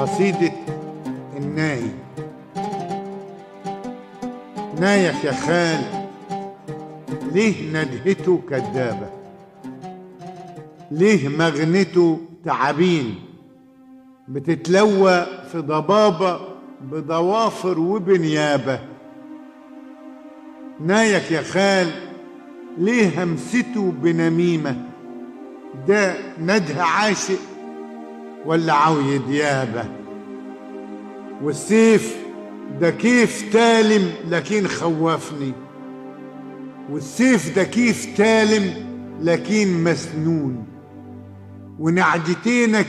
قصيدة الناي. نايك يا خال ليه ندهته كدابة ليه مغنته تعابين؟ بتتلوى في ضبابة بضوافر وبنيابة. نايك يا خال ليه همسته بنميمة؟ ده نده عاشق ولا عوي ديابة والسيف ده كيف تالم لكن خوفني والسيف ده كيف تالم لكن مسنون. ونعجتينك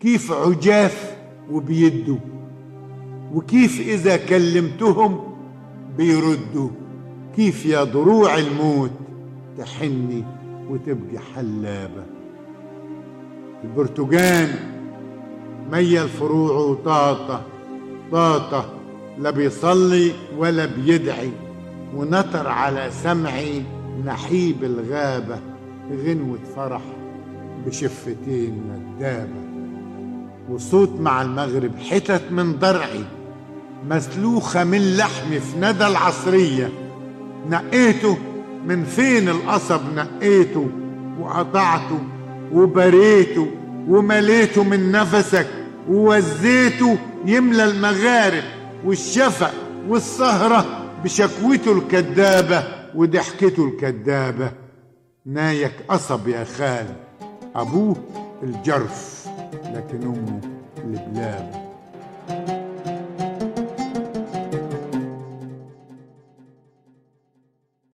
كيف عجاف وبيدوا وكيف إذا كلمتهم بيردوا كيف يا ضروع الموت تحني وتبقى حلابة. البرتقان ميل فروعه طاطة طاطة لا بيصلي ولا بيدعي. ونطر على سمعي نحيب الغابة غنوة فرح بشفتين ندابة. وصوت مع المغرب حتت من ضرعي مسلوخة من لحمي في ندى العصرية. نقيته من فين القصب نقيته وقطعته وبريته ومليته من نفسك. ووزيته يملى المغارب والشفق والسهرة بشكوته الكدابة وضحكته الكدابة. نايك قصب يا خال أبوه الجرف لكن أمه البلابة.